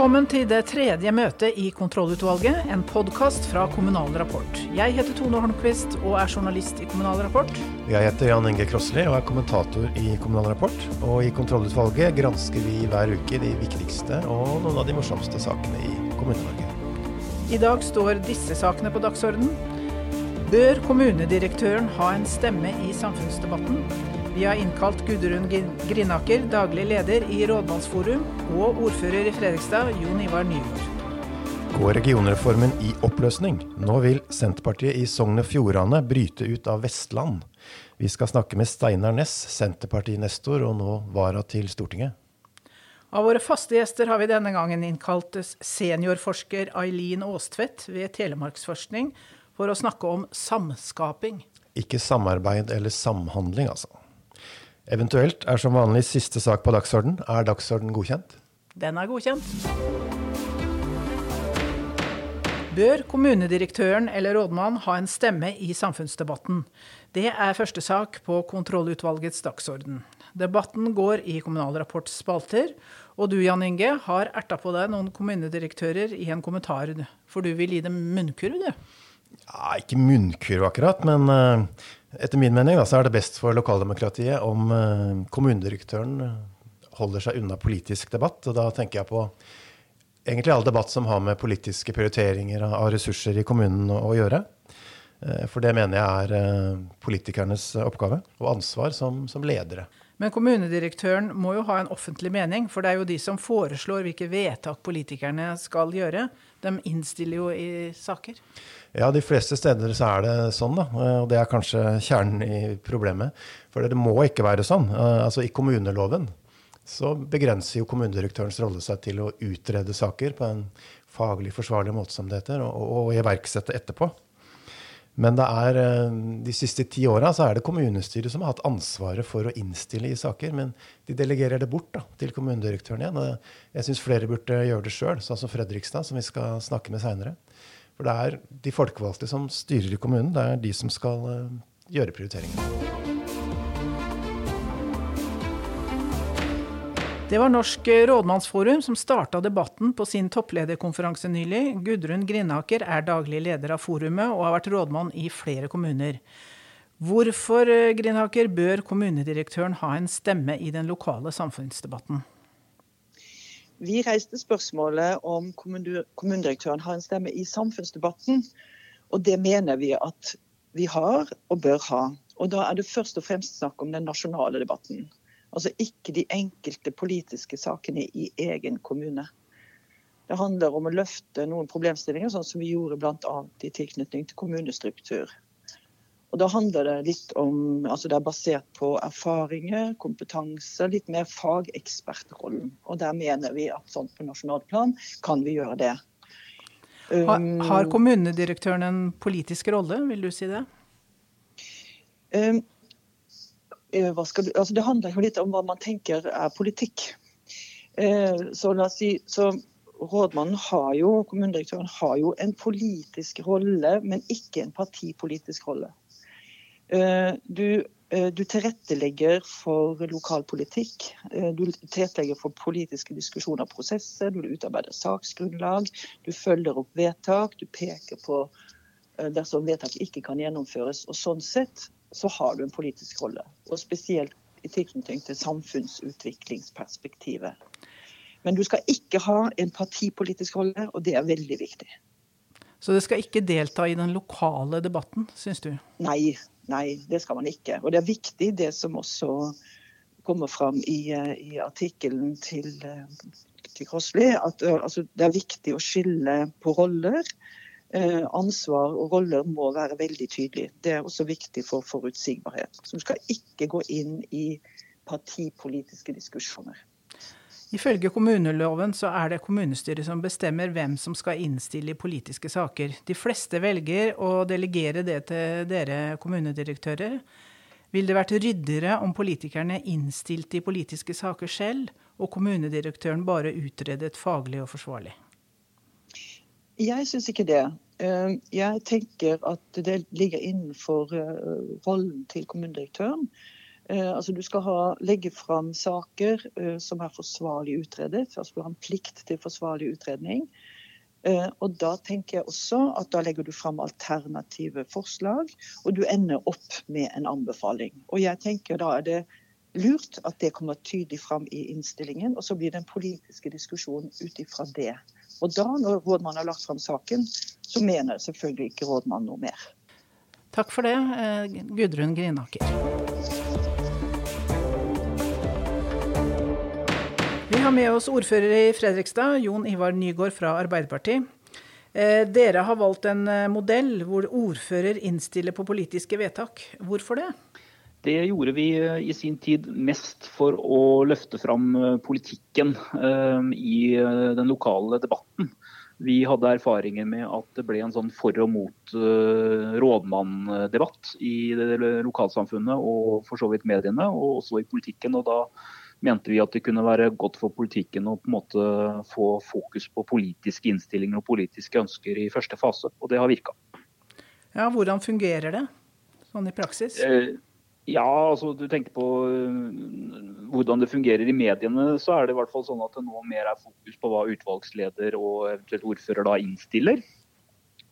Velkommen til det tredje møtet i Kontrollutvalget, en podkast fra Kommunal Rapport. Jeg heter Tone Holmquist og er journalist i Kommunal Rapport. Jeg heter Jan Inge Krossli og er kommentator i Kommunal Rapport. Og i Kontrollutvalget gransker vi hver uke de viktigste og noen av de morsomste sakene i Kommune-Norge. I dag står disse sakene på dagsordenen. Bør kommunedirektøren ha en stemme i samfunnsdebatten? Vi har innkalt Gudrun Grinaker, daglig leder i Rådmannsforum, og ordfører i Fredrikstad, Jon Ivar Nygaard. Går regionreformen i oppløsning? Nå vil Senterpartiet i Sogn og Fjordane bryte ut av Vestland. Vi skal snakke med Steinar Næss, Senterparti-nestor og nå vara til Stortinget. Av våre faste gjester har vi denne gangen innkalt seniorforsker Eileen Aastvedt ved Telemarksforskning for å snakke om samskaping. Ikke samarbeid eller samhandling, altså. Eventuelt er som vanlig siste sak på dagsorden. Er dagsorden godkjent? Den er godkjent. Bør kommunedirektøren eller rådmann ha en stemme i samfunnsdebatten? Det er første sak på kontrollutvalgets dagsorden. Debatten går i Kommunal Rapports spalter, og du Jan Inge har erta på deg noen kommunedirektører i en kommentar, for du vil gi dem munnkurv, du? Ja, ikke munnkurv akkurat, men uh, etter min mening da, så er det best for lokaldemokratiet om uh, kommunedirektøren holder seg unna politisk debatt. Og da tenker jeg på egentlig all debatt som har med politiske prioriteringer av ressurser i kommunen å, gjøre. Uh, for det mener jeg er politikernes oppgave og ansvar som, som ledere. Men kommunedirektøren må jo ha en offentlig mening, for det er jo de som foreslår hvilke vedtak politikerne skal gjøre. De innstiller jo i saker. Ja, de fleste steder så er det sånn, da. Og det er kanskje kjernen i problemet. For det må ikke være sånn. Altså i kommuneloven så begrenser jo kommunedirektørens rolle seg til å utrede saker på en faglig forsvarlig måte, som det heter, og, og iverksette etterpå. Men er, eh, de siste ti åra er det kommunestyret som har hatt ansvaret for å innstille i saker. Men de delegerer det bort da, til kommunedirektøren igjen. Jeg syns flere burde gjøre det sjøl, sånn som Fredrikstad, som vi skal snakke med seinere. For det er de folkevalgte som styrer i kommunen. Det er de som skal uh, gjøre prioriteringene. Det var Norsk rådmannsforum som starta debatten på sin topplederkonferanse nylig. Gudrun Grinaker er daglig leder av forumet og har vært rådmann i flere kommuner. Hvorfor eh, Grinaker, bør kommunedirektøren ha en stemme i den lokale samfunnsdebatten? Vi reiste spørsmålet om kommunedirektøren har en stemme i samfunnsdebatten. Og det mener vi at vi har og bør ha. Og da er det først og fremst snakk om den nasjonale debatten. Altså ikke de enkelte politiske sakene i egen kommune. Det handler om å løfte noen problemstillinger, sånn som vi gjorde bl.a. i tilknytning til kommunestruktur. Og da handler Det litt om, altså det er basert på erfaringer, kompetanse, litt mer fagekspertrollen. Og Der mener vi at sånn på nasjonalt plan kan vi gjøre det. Har, har um, kommunedirektøren en politisk rolle, vil du si det? Um, du, altså det handler jo litt om hva man tenker er politikk. Eh, så si, så Rådmannen har jo, kommunedirektøren har jo en politisk rolle, men ikke en partipolitisk rolle. Eh, du, du tilrettelegger for lokalpolitikk. Du tilrettelegger for politiske diskusjoner og prosesser. Du utarbeider saksgrunnlag. Du følger opp vedtak. Du peker på dersom vedtak ikke kan gjennomføres. Og sånn sett så har du en politisk rolle. Og spesielt i tilknytning til samfunnsutviklingsperspektivet. Men du skal ikke ha en partipolitisk rolle, og det er veldig viktig. Så det skal ikke delta i den lokale debatten, syns du? Nei, nei, det skal man ikke. Og det er viktig det som også kommer fram i, i artikkelen til, til Krossli, at altså, det er viktig å skille på roller. Eh, ansvar og roller må være veldig tydelig. Det er også viktig for forutsigbarhet. Så du skal ikke gå inn i partipolitiske diskusjoner. Ifølge kommuneloven så er det kommunestyret som bestemmer hvem som skal innstille i politiske saker. De fleste velger å delegere det til dere kommunedirektører. Vil det vært ryddigere om politikerne innstilte i politiske saker selv, og kommunedirektøren bare utredet faglig og forsvarlig? Jeg syns ikke det. Eh, jeg tenker at det ligger innenfor eh, rollen til kommunedirektøren Altså Du skal ha, legge fram saker som er forsvarlig utredet. altså Du har en plikt til forsvarlig utredning. Og Da tenker jeg også at da legger du fram alternative forslag, og du ender opp med en anbefaling. Og jeg tenker Da er det lurt at det kommer tydelig fram i innstillingen, og så blir det en politiske diskusjon ut ifra det. Og da, når rådmannen har lagt fram saken, så mener selvfølgelig ikke rådmannen noe mer. Takk for det, eh, Gudrun Grinaker. Vi har med oss ordfører i Fredrikstad, Jon Ivar Nygaard fra Arbeiderpartiet. Eh, dere har valgt en eh, modell hvor ordfører innstiller på politiske vedtak. Hvorfor det? Det gjorde vi eh, i sin tid mest for å løfte fram eh, politikken eh, i den lokale debatten. Vi hadde erfaringer med at det ble en sånn for og mot rådmann-debatt i lokalsamfunnet og for så vidt mediene, og også i politikken. og Da mente vi at det kunne være godt for politikken å på en måte få fokus på politiske innstillinger og politiske ønsker i første fase, og det har virka. Ja, hvordan fungerer det sånn i praksis? Eh, ja, altså du tenker på uh, hvordan det fungerer i mediene, så er det i hvert fall sånn at det nå mer er fokus på hva utvalgsleder og eventuelt ordfører da innstiller.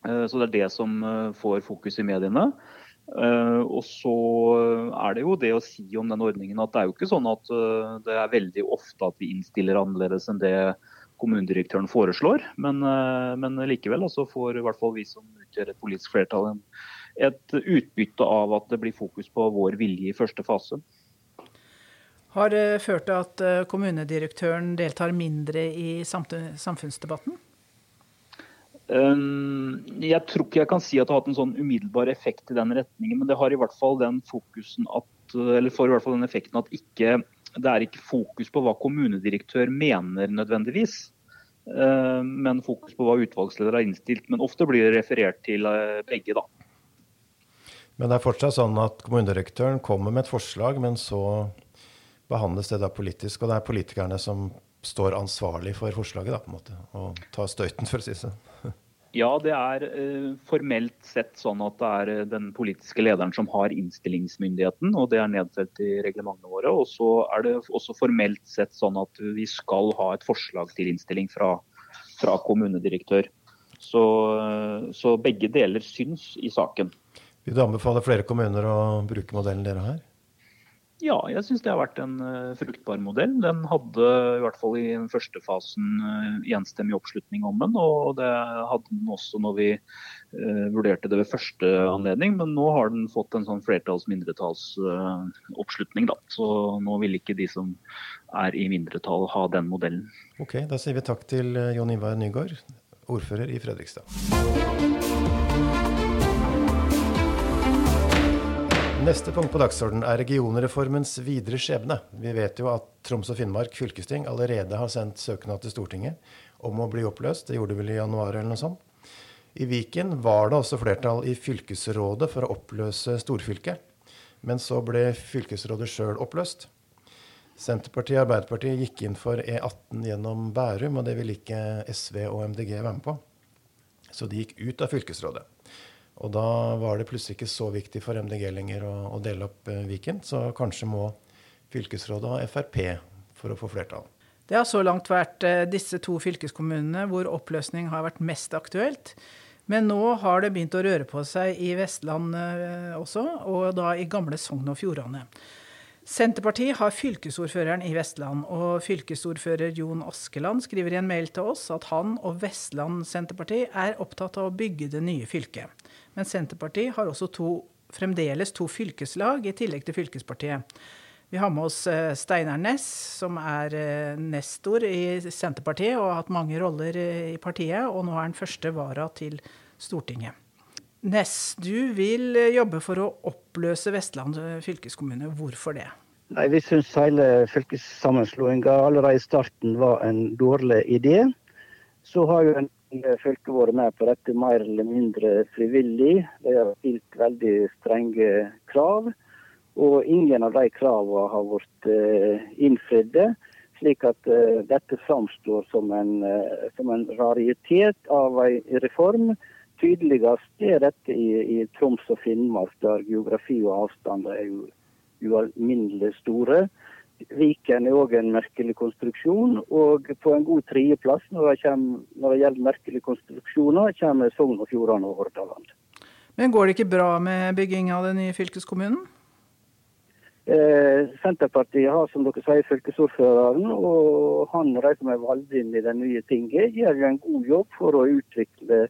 Uh, så det er det som uh, får fokus i mediene. Og så er det jo det å si om den ordningen at det er jo ikke sånn at det er veldig ofte at vi innstiller annerledes enn det kommunedirektøren foreslår. Men, men likevel altså får i hvert fall vi som utgjør et politisk flertall en et utbytte av at det blir fokus på vår vilje i første fase. Har det ført til at eh, kommunedirektøren deltar mindre i samfunnsdebatten? Jeg tror ikke jeg kan si at det har hatt en sånn umiddelbar effekt i den retningen, men det har i hvert fall den fokusen at, eller får i hvert fall den effekten at ikke, det er ikke fokus på hva kommunedirektør mener nødvendigvis. Men fokus på hva utvalgsleder har innstilt. Men ofte blir det referert til eh, begge, da. Men det er fortsatt sånn at kommunedirektøren kommer med et forslag, men så behandles det da politisk. Og det er politikerne som står ansvarlig for forslaget, da, på en måte, og tar støyten, for å si det sånn. Ja, det er eh, formelt sett sånn at det er eh, den politiske lederen som har innstillingsmyndigheten, og det er nedfelt i reglementene våre. Og så er det også formelt sett sånn at vi skal ha et forslag til innstilling fra, fra kommunedirektør. Så, eh, så begge deler syns i saken. Vil du anbefale flere kommuner å bruke modellen dere har? Ja, jeg syns det har vært en uh, fruktbar modell. Den hadde i hvert fall i den første fasen uh, enstemmig oppslutning om den. Og det hadde den også når vi uh, vurderte det ved første anledning. Men nå har den fått en sånn flertalls-mindretallsoppslutning, da. Så nå vil ikke de som er i mindretall ha den modellen. Ok, da sier vi takk til Jon Ivar Nygaard, ordfører i Fredrikstad. Neste punkt på dagsordenen er regionreformens videre skjebne. Vi vet jo at Troms og Finnmark fylkesting allerede har sendt søknad til Stortinget om å bli oppløst. Det gjorde de vel i januar eller noe sånt. I Viken var det også flertall i fylkesrådet for å oppløse storfylket. Men så ble fylkesrådet sjøl oppløst. Senterpartiet og Arbeiderpartiet gikk inn for E18 gjennom Bærum, og det ville ikke SV og MDG være med på. Så de gikk ut av fylkesrådet. Og da var det plutselig ikke så viktig for MDG lenger å, å dele opp eh, Viken. Så kanskje må fylkesrådet ha Frp for å få flertall. Det har så langt vært eh, disse to fylkeskommunene hvor oppløsning har vært mest aktuelt. Men nå har det begynt å røre på seg i Vestland eh, også, og da i gamle Sogn og Fjordane. Senterpartiet har fylkesordføreren i Vestland, og fylkesordfører Jon Askeland skriver i en mail til oss at han og Vestland Senterparti er opptatt av å bygge det nye fylket. Men Senterpartiet har også to, fremdeles to fylkeslag i tillegg til fylkespartiet. Vi har med oss eh, Steinar Næss, som er eh, nestor i Senterpartiet og har hatt mange roller eh, i partiet, og nå er han første vara til Stortinget. Ness, du vil eh, jobbe for å oppløse Vestland eh, fylkeskommune. Hvorfor det? Nei, Vi syns hele fylkessammenslåinga allerede i starten var en dårlig idé. Så har jo en fylke vært med på dette mer eller mindre frivillig. De har stilt veldig strenge krav. Og ingen av de kravene har vært uh, innfridde. Slik at dette framstår som en, som en raritet av en reform Tydeligst er dette i, i, Troms og Finnmark, der geografi og avstand er jo ualminnelig store. Viken er òg en merkelig konstruksjon, og på en god tredjeplass når, når det gjelder merkelige konstruksjoner, kommer Sogn og Fjordane og Hordaland. Men går det ikke bra med bygging av den nye fylkeskommunen? Eh, Senterpartiet har som dere sier fylkesordføreren, og han de som er valgt inn i det nye tinget, gjør en god jobb for å utvikle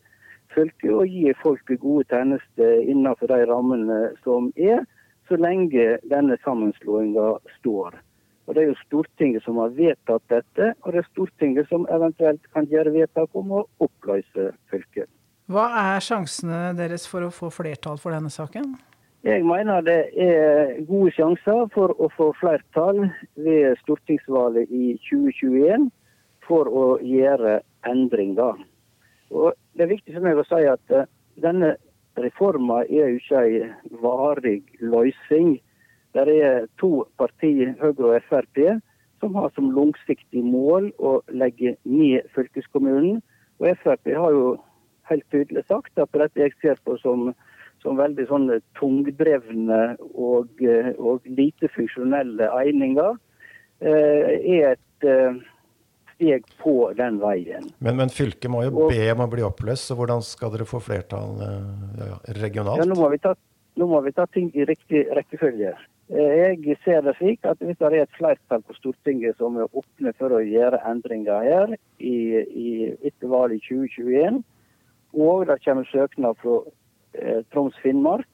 fylket og gi folk gode tjenester innenfor de rammene som er, så lenge denne sammenslåinga står. Og Det er jo Stortinget som har vedtatt dette, og det er Stortinget som eventuelt kan gjøre vedtak om å oppløse fylket. Hva er sjansene deres for å få flertall for denne saken? Jeg mener det er gode sjanser for å få flertall ved stortingsvalget i 2021 for å gjøre endringer. Og Det er viktig for meg å si at uh, denne reformen er jo ikke en varig løsning. Det er to partier, Høyre og Frp, som har som langsiktig mål å legge ned fylkeskommunen. Og Frp har jo helt tydelig sagt at dette jeg ser på som, som veldig sånne tungdrevne og, og lite funksjonelle egninger, eh, er et eh, steg den veien. Men, men fylket må jo og, be om å bli oppløst, så hvordan skal dere få flertall ja, regionalt? Ja, nå må, ta, nå må vi ta ting i riktig rekkefølge. Eh, jeg ser det slik at hvis det er et flertall på Stortinget som er åpne for å gjøre endringer her i, i, etter valget i 2021, og det kommer søknad fra eh, Troms Finnmark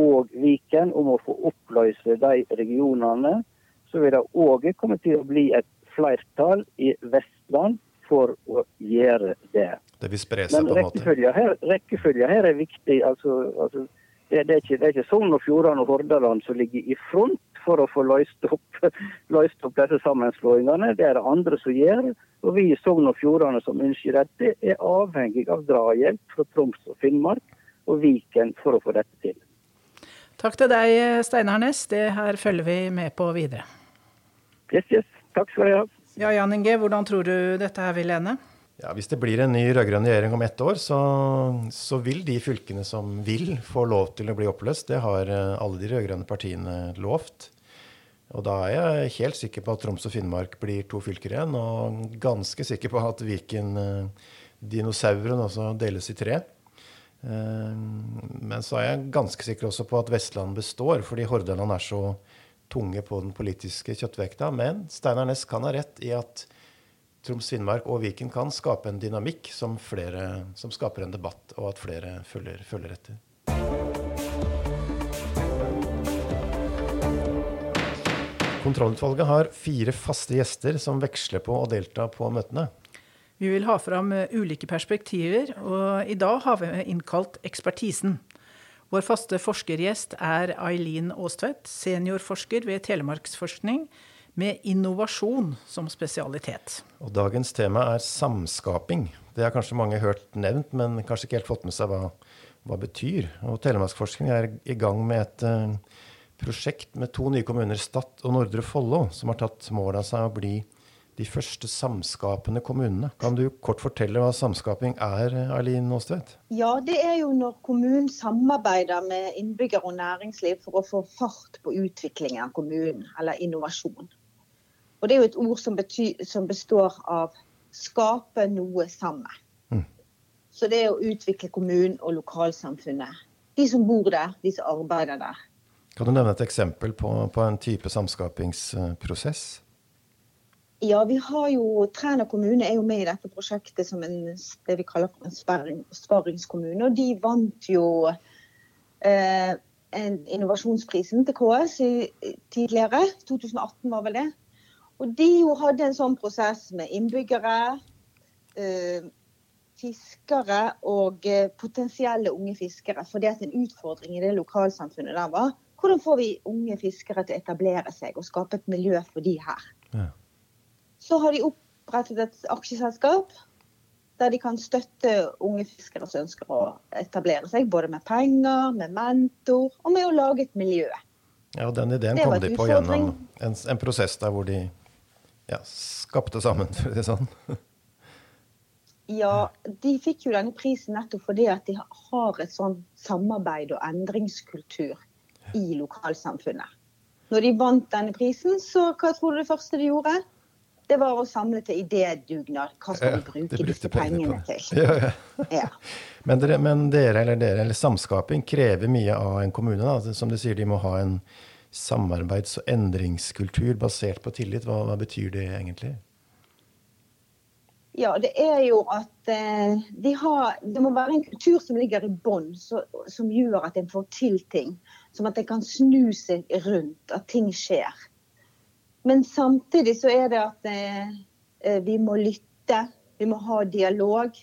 og Viken om å få oppløse de regionene, så vil det òg komme til å bli et flertall i Vestland for å gjøre det. Det vil spre seg Men på en måte? Rekkefølgen her er viktig. altså, altså det, det, er ikke, det er ikke Sogn og Fjordane og Hordaland som ligger i front for å få løst opp, løst opp disse sammenslåingene. Det er det andre som gjør. Og vi i Sogn og Fjordane som ønsker dette, er avhengig av drahjelp fra Troms og Finnmark og Viken for å få dette til. Takk til deg, Steinar Næss. Det her følger vi med på videre. Yes, yes. Takk skal du ha. Ja, Jan Inge, hvordan tror du dette her vil ende? Ja, Hvis det blir en ny rød-grønn regjering om ett år, så, så, vil de fylkene som vil, få lov til å bli oppløst. Det har eh, alle de rød-grønne partiene lovt. Og da er jeg helt sikker på at Troms og Finnmark blir to fylker igjen. Og ganske sikker på at Viken, eh, også deles i tre. Eh, men så er jeg ganske sikker også på at Vestland består, fordi Hordaland er så tunge på den politiske kjøttvekta. Men Steinar Næss kan ha rett i at Troms, Finnmark og Viken kan skape en dynamikk som, flere, som skaper en debatt, og at flere følger, følger etter. Kontrollutvalget har fire faste gjester som veksler på å delta på møtene. Vi vil ha fram eh, ulike perspektiver, og i dag har vi innkalt ekspertisen. Vår faste forskergjest er Eileen Aastvedt, seniorforsker ved Telemarksforskning med innovasjon som spesialitet. Og dagens tema er samskaping. Det har kanskje mange hørt nevnt, men kanskje ikke helt fått med seg hva, hva betyr. Og Telemarksforskning er i gang med et uh, prosjekt med to nye kommuner, Stad og Nordre Follo, som har tatt mål av seg å bli de første samskapende kommunene. Kan du kort fortelle hva samskaping er, Eileen Aastvedt? Ja, det er jo når kommunen samarbeider med innbyggere og næringsliv for å få fart på utviklingen av kommunen, eller innovasjon. Og det er jo et ord som, betyr, som består av skape noe sammen. Mm. Så det er å utvikle kommunen og lokalsamfunnet. De som bor der, de som arbeider der. Kan du nevne et eksempel på, på en type samskapingsprosess? Ja, vi har jo Træna kommune er jo med i dette prosjektet som en, det vi kaller for en sparringskommune. Og de vant jo eh, innovasjonsprisen til KS i, tidligere. 2018 var vel det. Og de jo hadde en sånn prosess med innbyggere, eh, fiskere og eh, potensielle unge fiskere. For det at en utfordring i det lokalsamfunnet der var hvordan får vi unge fiskere til å etablere seg og skape et miljø for de her. Ja. Så har de opprettet et aksjeselskap der de kan støtte unge fiskere som ønsker å etablere seg, både med penger, med mentor og med å lage et miljø. Ja, Den ideen kom de på gjennom en, en prosess der hvor de ja, skapte sammen, for å si det sånn. Ja, de fikk jo denne prisen nettopp fordi at de har et sånn samarbeid og endringskultur i lokalsamfunnet. Når de vant denne prisen, så hva tror du det første de gjorde? Det var å samle til idédugnad. Hva skal vi bruke disse pengene til? Ja, ja. Ja. Men dere, men dere, eller dere, eller samskaping krever mye av en kommune. Da. Som du sier, de må ha en samarbeids- og endringskultur basert på tillit. Hva, hva betyr det egentlig? Ja, det er jo at eh, de har, det må være en kultur som ligger i bånn, som gjør at en får til ting. Som at en kan snu seg rundt, at ting skjer. Men samtidig så er det at eh, eh, vi må lytte, vi må ha dialog.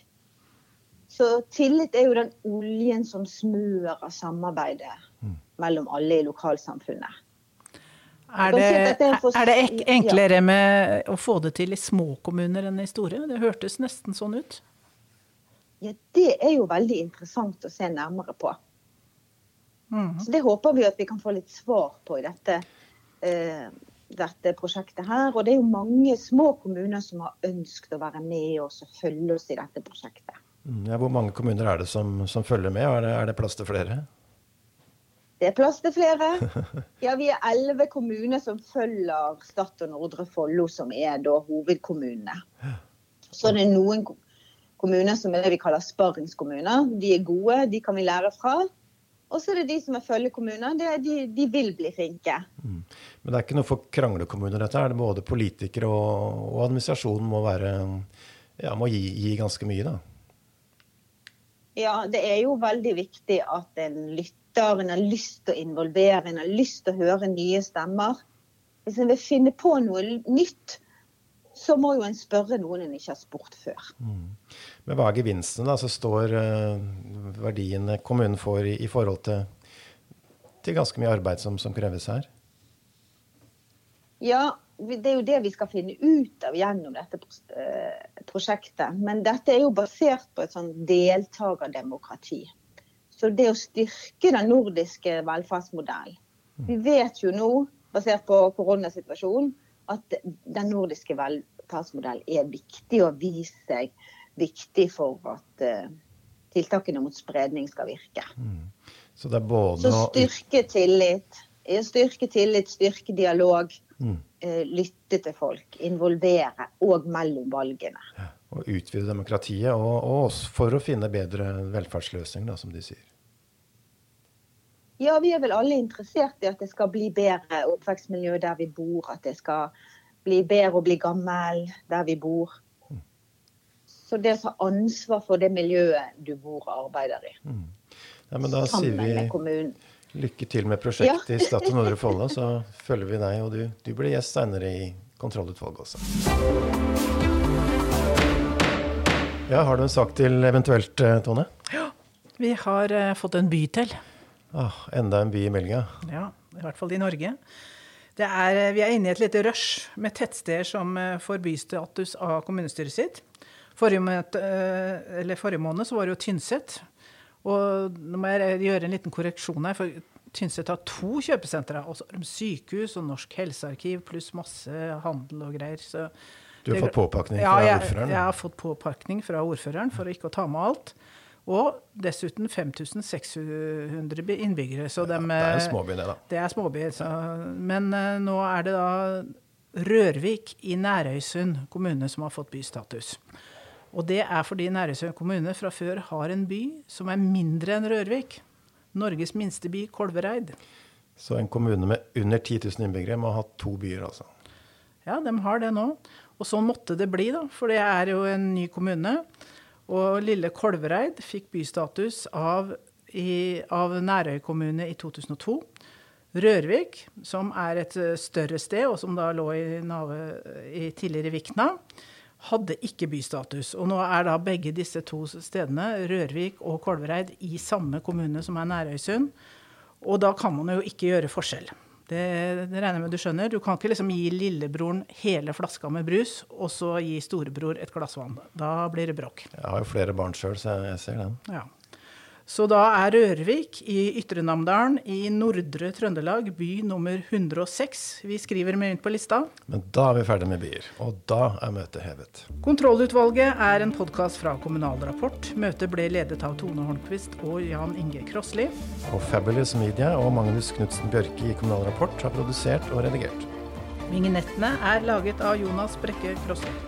Så tillit er jo den oljen som smører samarbeidet mellom alle i lokalsamfunnet. Er det, si er er det ek enklere med å få det til i små kommuner enn i store? Det hørtes nesten sånn ut. Ja, Det er jo veldig interessant å se nærmere på. Mhm. Så Det håper vi at vi kan få litt svar på i dette, eh, dette prosjektet her. Og det er jo mange små kommuner som har ønsket å være med og følge oss i dette prosjektet. Mm, Ja, hvor mange kommuner er det som, som følger med? Er det, er det plass til flere? Det er plass til flere. Ja, Vi er elleve kommuner som følger Stad og Nordre Follo, som er da hovedkommunene. Så det er noen kommuner som er det vi kaller sparringskommuner. De er gode, de kan vi lære fra. Og så er det de som er følgekommuner. Er de, de vil bli flinke. Men det er ikke noe for kranglekommuner, dette. er det Både politikere og, og administrasjonen må være ja, må gi, gi ganske mye, da. Ja, det er jo veldig viktig at en lytter, en har lyst til å involvere, en har lyst til å høre nye stemmer. Hvis en vil finne på noe nytt, så må jo en spørre noen en ikke har spurt før. Men hva er gevinstene, da? Så står uh, verdiene kommunen får i, i forhold til, til ganske mye arbeid som, som kreves her? Ja, det er jo det vi skal finne ut av gjennom dette eh, prosjektet. Men dette er jo basert på et sånn deltakerdemokrati. Så det å styrke den nordiske velferdsmodellen. Vi vet jo nå, basert på koronasituasjonen, at den nordiske velferdsmodellen er viktig og viser seg viktig for at uh, tiltakene mot spredning skal virke. Så er både Så styrke tillit, styrke tillit, styrke dialog. Mm. eh, Lytte til folk, involvere, og mellom valgene. Og utvide demokratiet, og, og for å finne bedre velferdsløsninger, da, som de sier. Ja, vi er vel alle interessert i at det skal bli bedre oppvekstmiljø der vi bor. At det skal bli bedre å bli gammel der vi bor. Så det å ta ansvar for det miljøet du bor og arbeider i, Ja, men da sier med vi kommunen. lykke til med prosjektet i Statoil Nordre Follo, så følger vi deg, og du, du blir gjest senere i kontrollutvalget også. Ja, har du en sak til eventuelt, Tone? Ja. Vi har eh, fått en by til. Ah, enda en by i meldinga. Ja, i hvert fall i Norge. Det er, vi er inne i et lite rush med tettsteder som eh, får bystatus av kommunestyret sitt. Forrige, eh, eller forrige måned så var det jo Tynset. Og nå må jeg gjøre en liten korreksjon her, for Tynset har to kjøpesentre. Og så har de sykehus og Norsk helsearkiv pluss masse handel og greier. Så Du har fått påpakning ja, fra jeg, ordføreren? Jeg har fått påpakning fra ordføreren for å ikke å ta med alt. Og dessuten 5600 innbyggere. Så dem, Det er en eh, småby, det, da. det er småby. Så. Men uh, nå er det da Rørvik i Nærøysund kommune som har fått bystatus. Og det er fordi Nærøysund kommune fra før har en by som er mindre enn Rørvik. Norges minste by, Kolvereid. Så en kommune med under 10 000 innbyggere må ha to byer, altså. Ja, de har det nå. Og sånn måtte det bli, da, for det er jo en ny kommune. Og lille Kolvereid fikk bystatus av, i, av Nærøy kommune i 2002. Rørvik, som er et eh, større sted, og som da lå i, nave, i tidligere Vikna, hadde ikke bystatus. Og nå er da begge disse to stedene, Rørvik og Kolvereid, i samme kommune som er Nærøysund. Og da kan man jo ikke gjøre forskjell. Det, det regner jeg med du skjønner. Du kan ikke liksom gi lillebroren hele flaska med brus, og så gi storebror et glass vann. Da blir det bråk. Jeg har jo flere barn sjøl, så jeg, jeg ser den. Ja. Så da er Rørvik i Ytre Namdalen i Nordre Trøndelag by nummer 106 vi skriver med inn på lista. Men da er vi ferdig med byer, og da er møtet hevet. Kontrollutvalget er en podkast fra Kommunal Rapport. Møtet ble ledet av Tone Holmquist og Jan Inge Krossli. Og Fabulous Media og Magnus Knutsen Bjørke i Kommunal Rapport har produsert og redigert. Vingenettene er laget av Jonas Brekke Krossli.